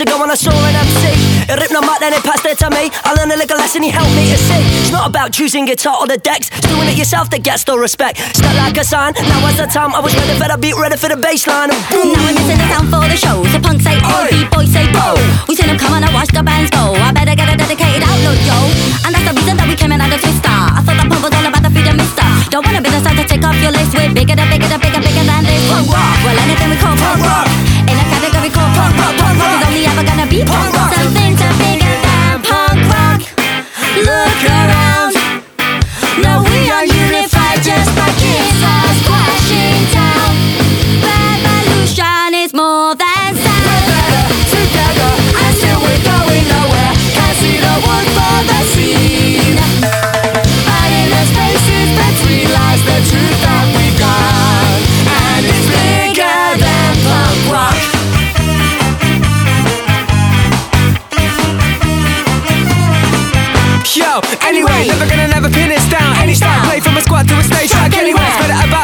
years ago when I saw an MC. It ripped my mic, then it passed it to me. I learned a little lesson, he helped me to see. It's not about choosing guitar or the decks. It's doing it yourself that gets the respect. Start like a sign. Now was the time I was ready for the beat, ready for the bassline. And boom. Now we're missing the sound for the show. The punks say oh, Oi. boys say bo. We see them come and I watch the bands go. I better get a dedicated outlook, yo. And that's the reason that we came in at a twister. I thought that punk was all about the freedom mister. Don't wanna be the side to take off your list. We're bigger, than bigger, than bigger, bigger than this. Punk rock. Well, anything we call punk rock. Is gonna be punk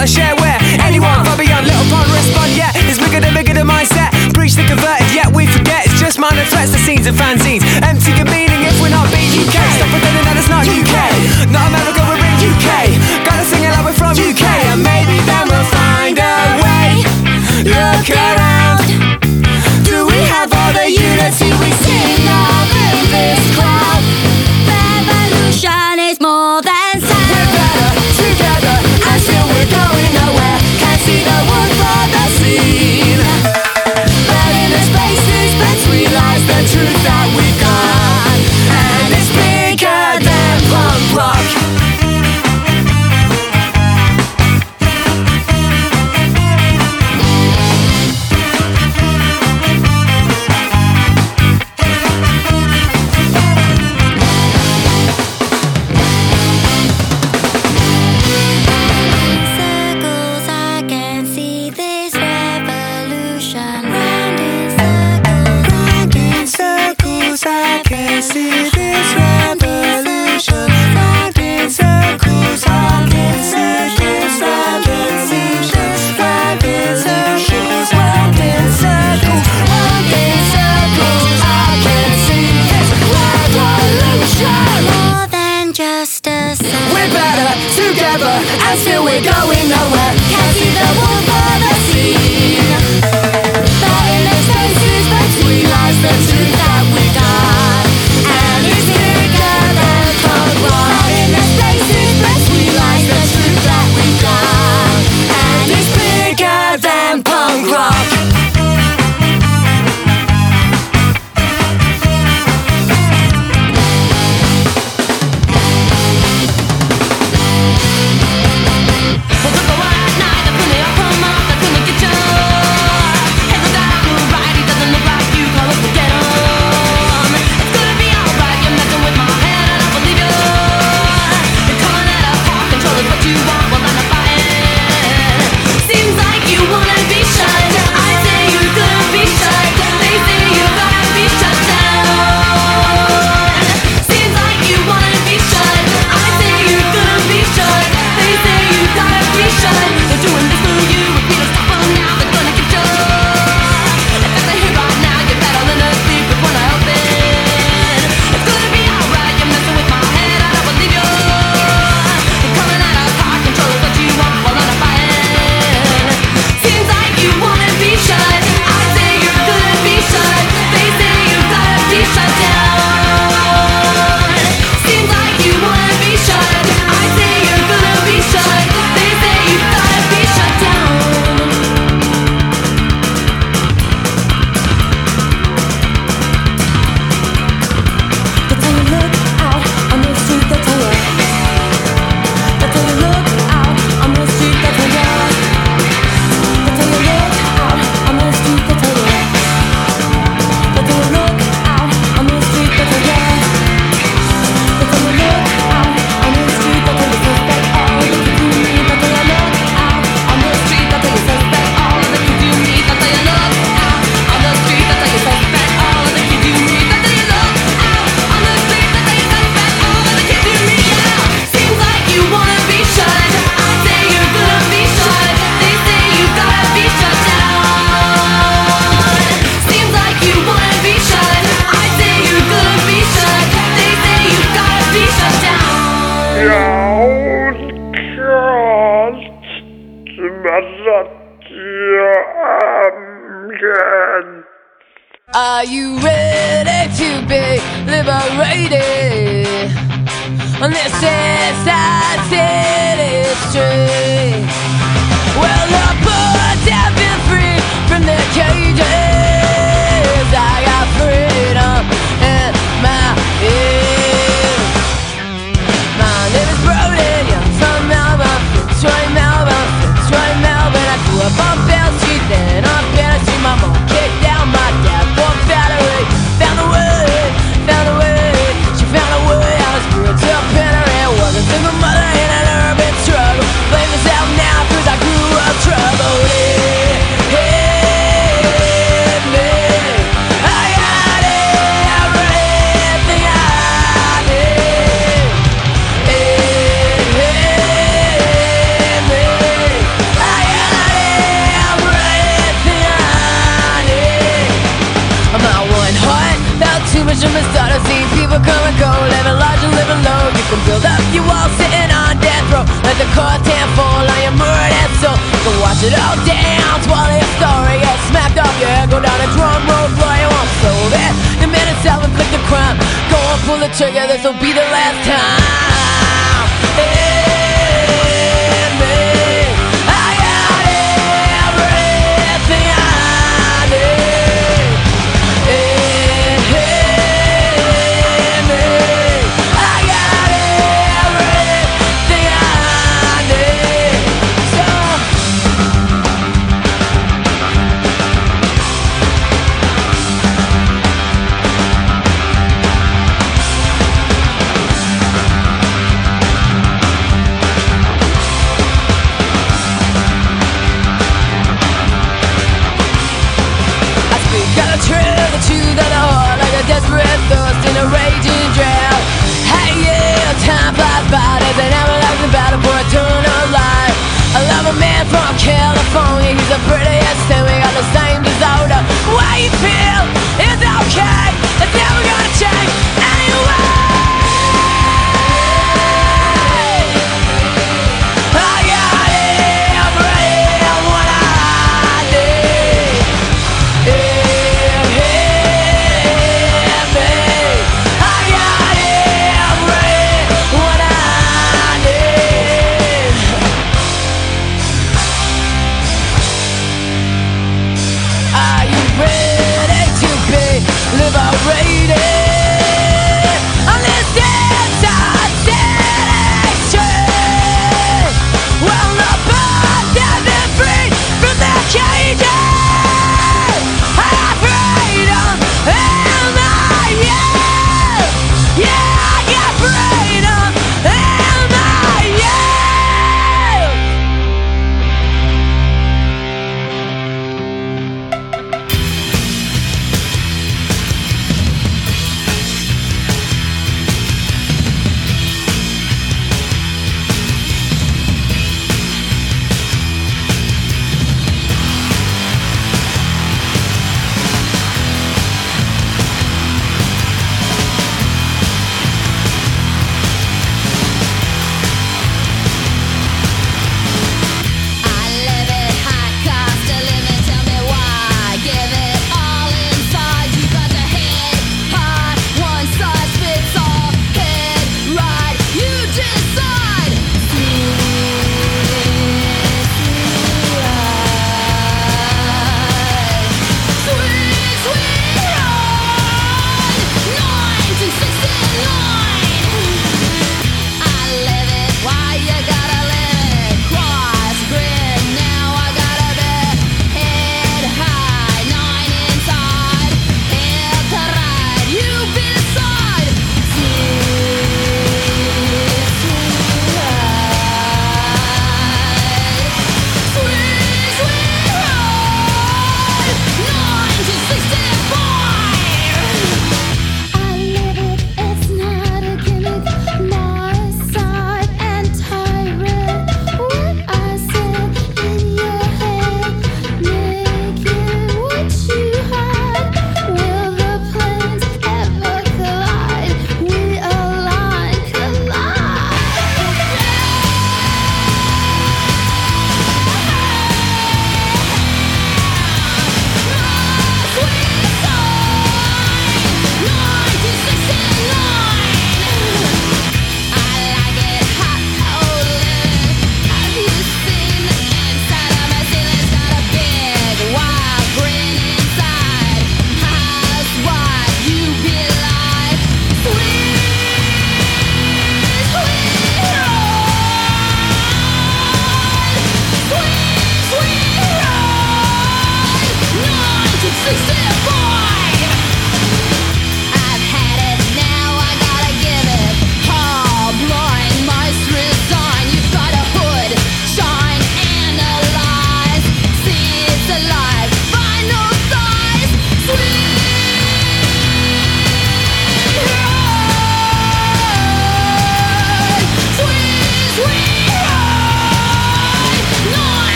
anywhere. spread it about like share where. Anyone, far beyond little pond respond. Yeah, it's bigger than bigger than mindset. Preach the converted, yet we forget. It's just minor threats, the scenes and fanzines. Empty your meaning if we're not being UK. Stop pretending that it's not UK. Not America, truth that we silver, color gold Living large and living low. You can build up your wall sitting on death row. Let the content fall on your murdered soul. You can watch it all down While your story. Gets smacked off your head Go down a drum roll, blow your own soul. That the man self inflict the crime. Go on, pull the trigger, this'll be the last time.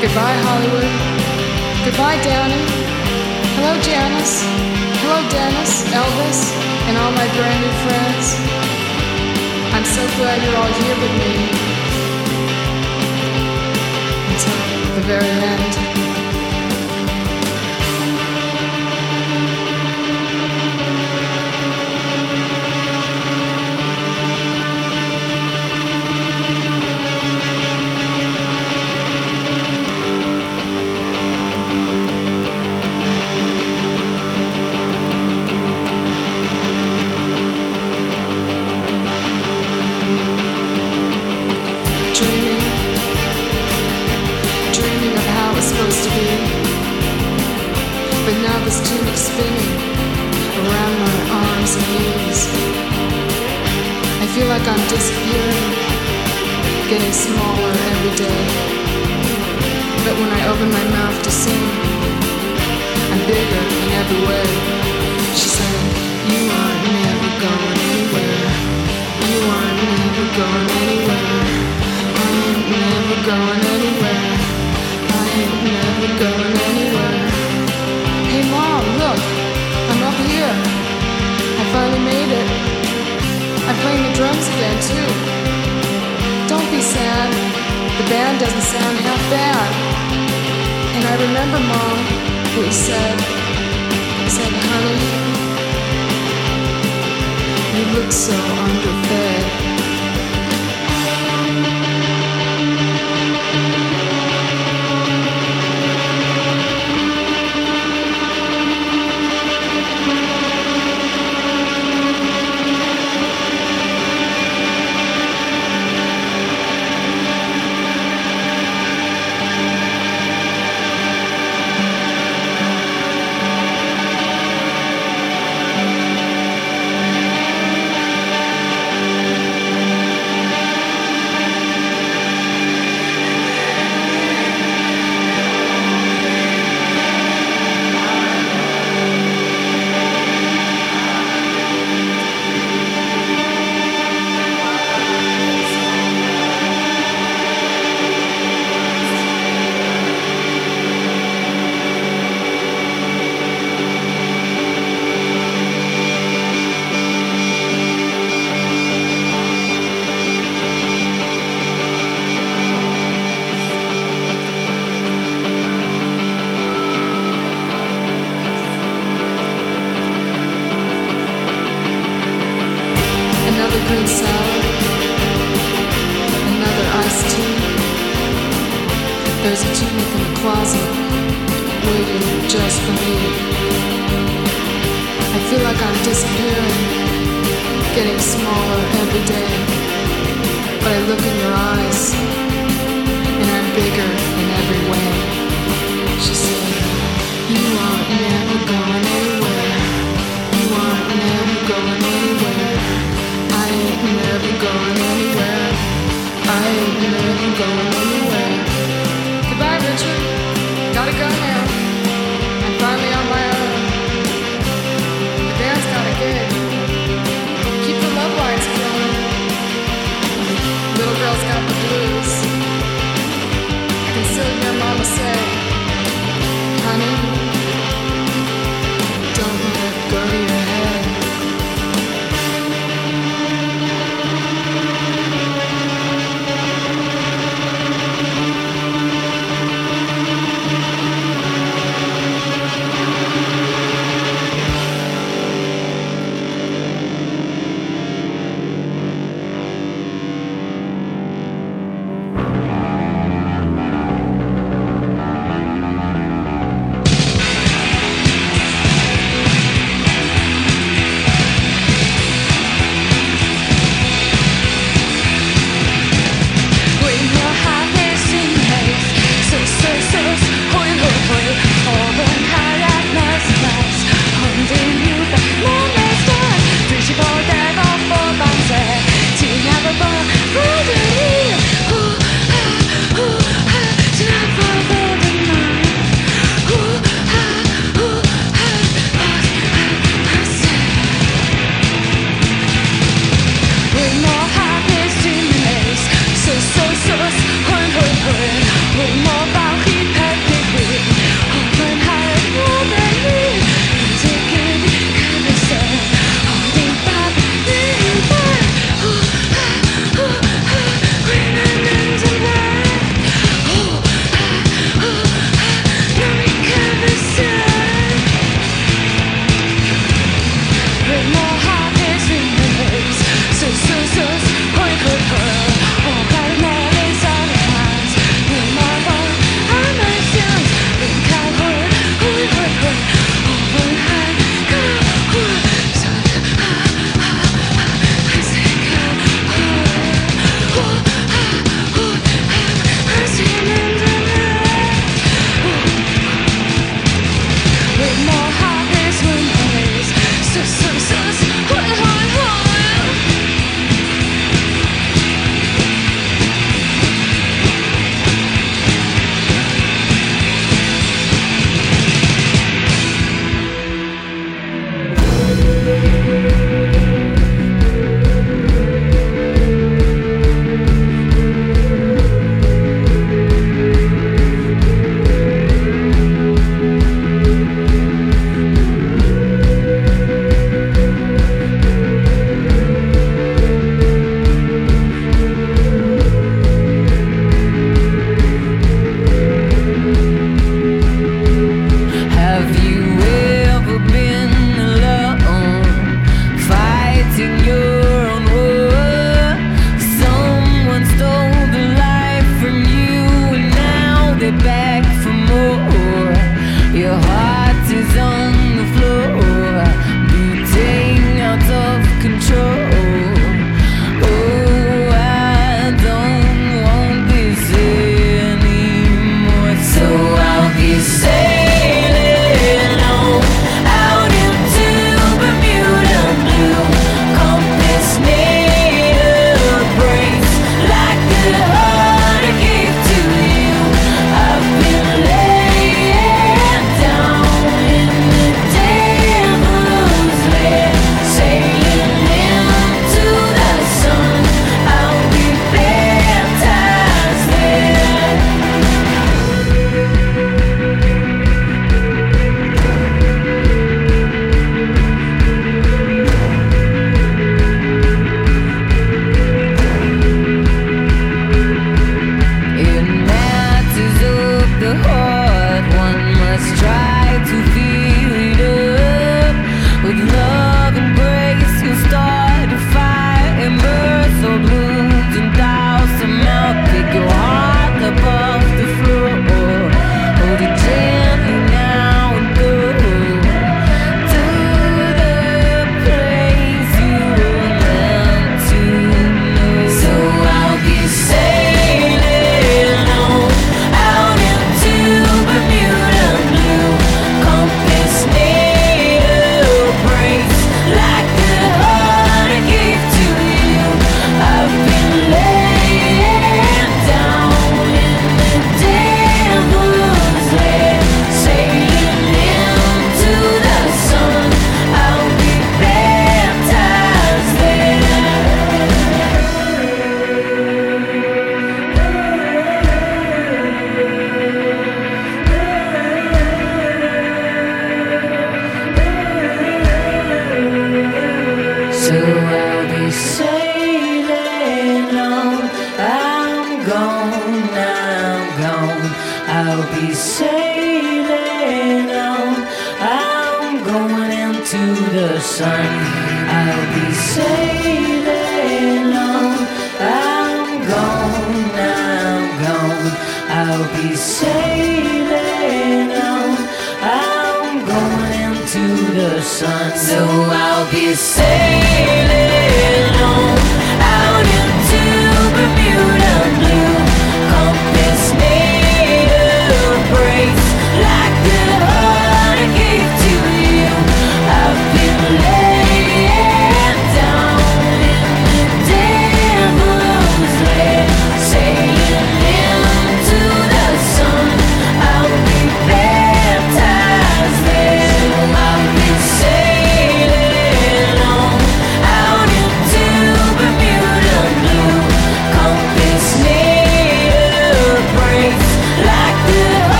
Goodbye, Hollywood. Goodbye, Downey. Hello, Janice. Hello, Dennis, Elvis, and all my brand new friends. I'm so glad you're all here with me until the very end.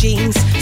jeans.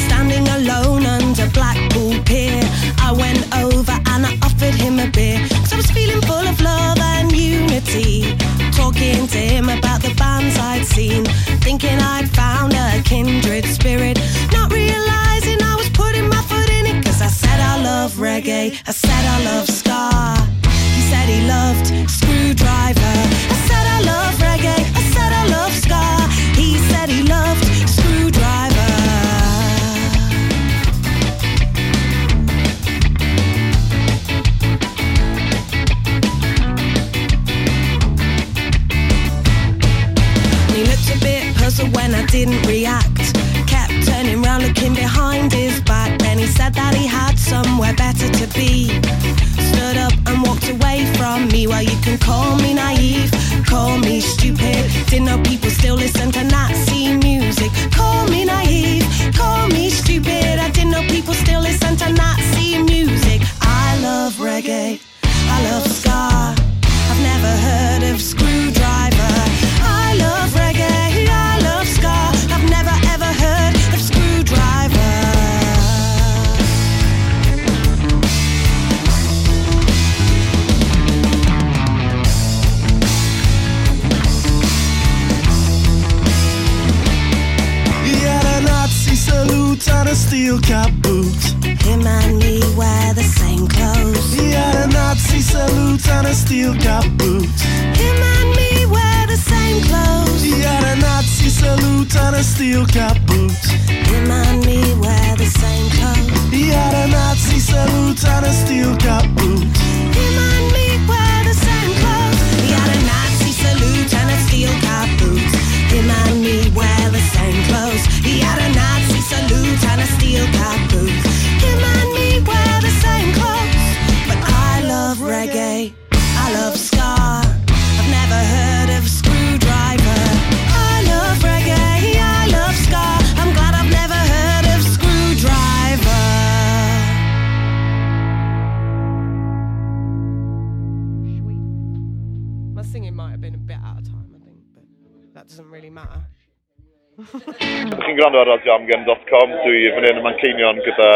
Chi'n gwrando ar radioamgen.com, dwi fan hyn yn Manceinion gyda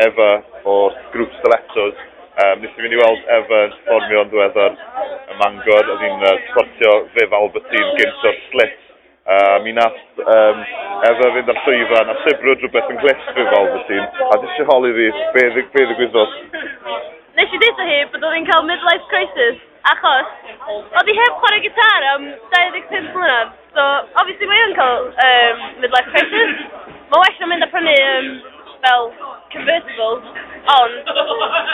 Efa o'r grŵp Stilettos. Um, nes i fynd i weld Efa yn fformio yn ddiweddar y Mangor, oedd hi'n uh, sportio Fif Albertine gynt o'r slit. Um, mi nath um, Efa fynd ar llwyfan a sibrwyd rhywbeth yn glis Fif Albertine, a dis i holi fi, be ddigwyddodd? Nes i ddeitha hi bod oedd hi'n cael midlife crisis achos oedd hi heb chwarae gitar am 25 mlynedd, so obviously mae yn cael um, midlife crisis. Mae well na mynd a prynu um, fel convertible, ond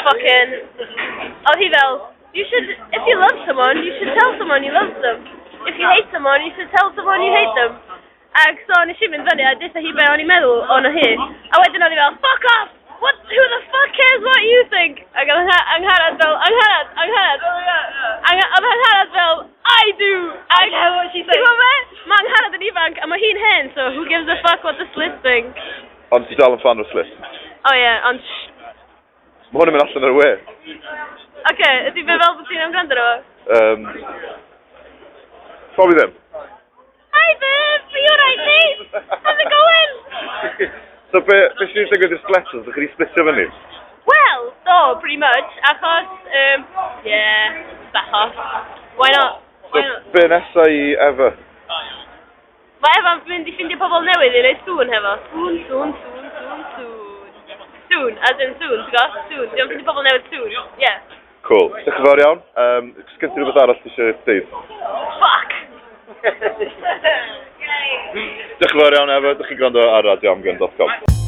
fucking, oedd hi fel, you should, if you love someone, you should tell someone you love them. If you hate someone, you should tell someone you hate them. Ac so nes i mynd fyny a dweud hi be o'n i'n meddwl o'n hi, a wedyn o'n i fel, fuck off! what, who the fuck cares what you think? Ac oedd yng Ngharad fel, angharad, angharad. Oh yng Oedd angharad fel, I do. I know what she thinks. Ti'n gwybod Mae angharad yn ifanc, a mae hi'n hen, so who gives a fuck what the slit think? Ond ti dal yn fan o'r slit? Oh, o ie, ond Mae hwn yn mynd allan ar y we. Oce, ydy fe fel bod ti'n ymgrand ar Um, Probably them. Hi, Viv! Are you alright, mate? How's it going? So be, be sy'n digwydd i'r sletons? Ydych chi splitio fyny? Well, do, pretty much, achos, um, yeah, bachos. Why not? Why so, not? be nesa i Efa? Mae Efa'n mynd i ffindio pobl newydd i wneud sŵn hefo. Sŵn, sŵn, sŵn, sŵn, sŵn. Sŵn, as in sŵn, ti'n gwybod? Sŵn, ti'n ffindio pobl newydd sŵn, yeah. Cool, diolch yn fawr iawn. Um, Sgynti rhywbeth arall ti eisiau dweud? Fuck! Diolch yn fawr iawn efo, Dych chi'n gwrando ar radioamgen.com.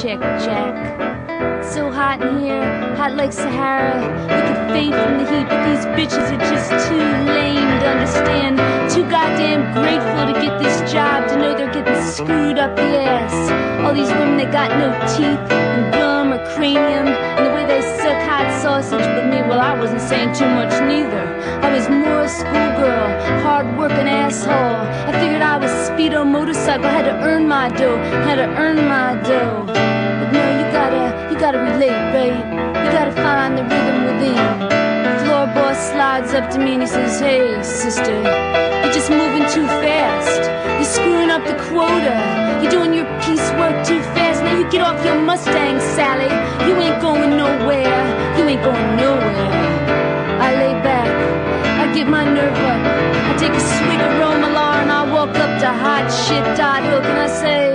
chick, Jack. So hot in here, hot like Sahara. You could faint from the heat, but these bitches are just too lame to understand. Too goddamn grateful to get this job, to know they're getting screwed up the ass. All these women that got no teeth and gum or cranium, and the way they suck hot sausage. But me, well, I wasn't saying too much neither. I was more a schoolgirl, hard working asshole. I figured I speedo motorcycle. Had to earn my dough, had to earn my dough. But no, you gotta, you gotta relate, babe. You gotta find the rhythm within. The floor boss slides up to me and he says, Hey, sister, you're just moving too fast. You're screwing up the quota. You're doing your piecework too fast. Now you get off your Mustang, Sally. You ain't going nowhere. You ain't going nowhere. I lay back. I get my nerve up. I take a swig of along walk up to hot shit, dot What can I say?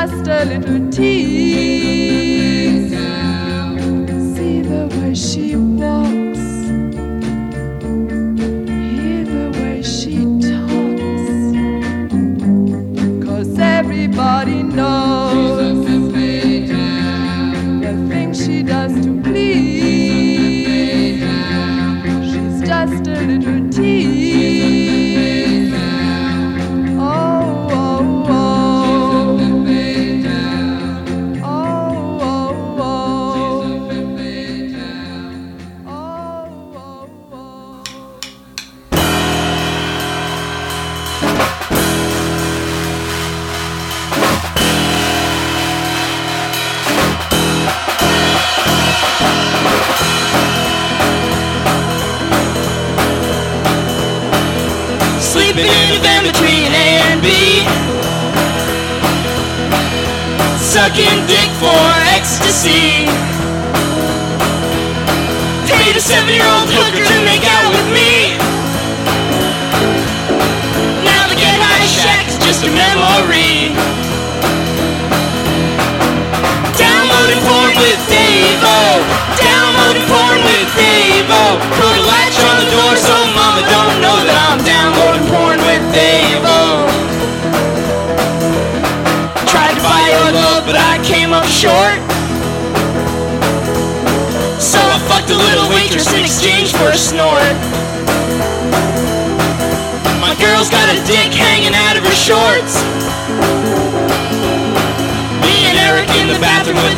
Just a little tease. See the way she walks,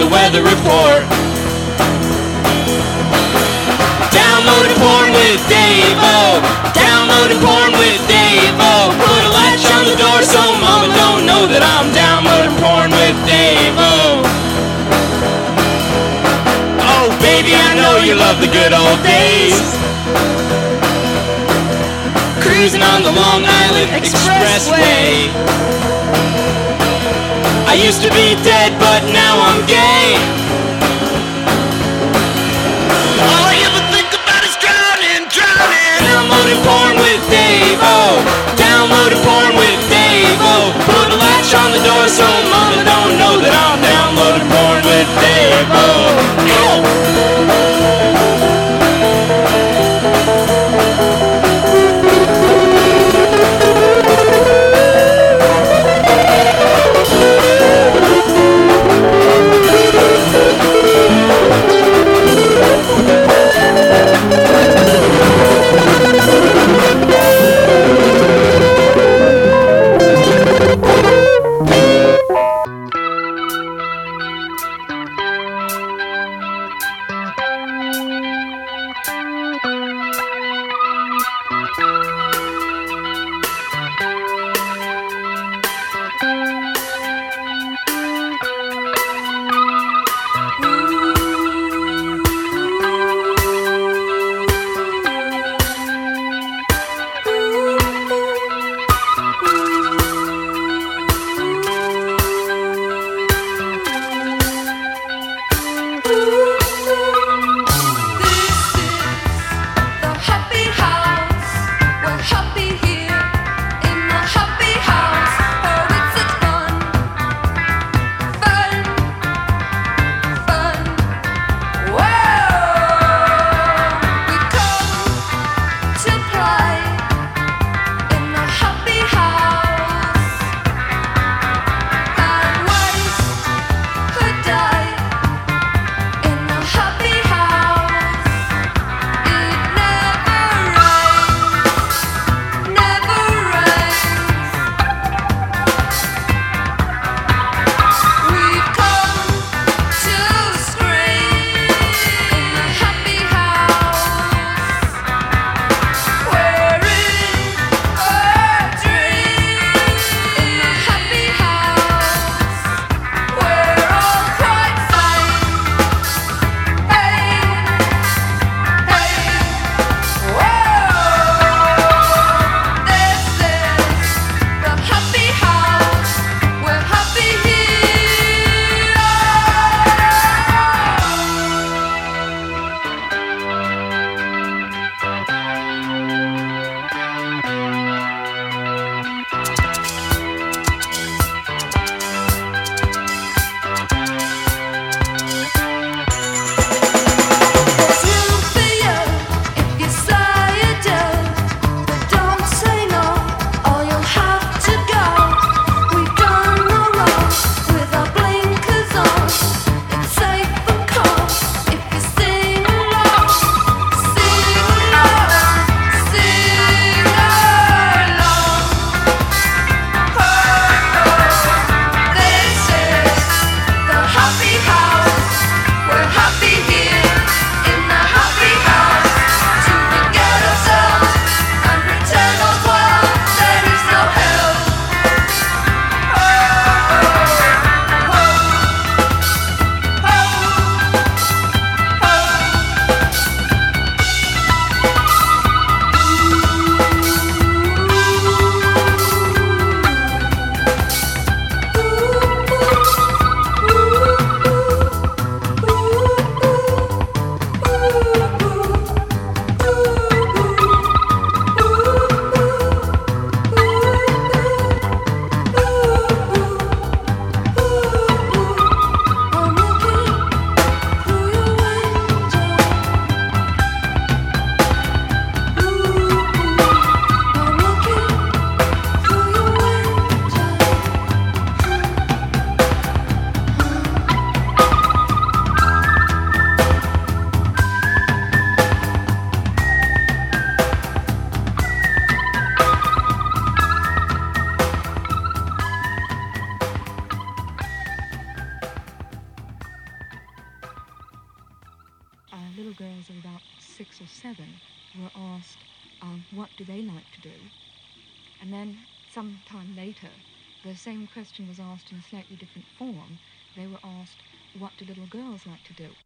the weather report. Downloading porn with Davo. Downloading porn with Davo. Put a latch on the door so mama don't know that I'm downloading porn with Davo. Oh baby, I know you love the good old days. Cruising on the Long Island Expressway. I used to be dead, but now I'm gay. All I ever think about is drowning, drowning. Downloading porn with Davo. Downloading porn with Davo. Put a latch on the door so mama don't know that I'm downloading porn with Davo. Ow! asked in a slightly different form. They were asked, what do little girls like to do?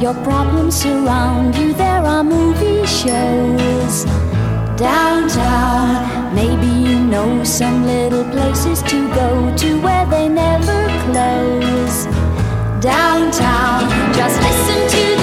Your problems surround you, there are movie shows. Downtown, maybe you know some little places to go to where they never close. Downtown, just listen to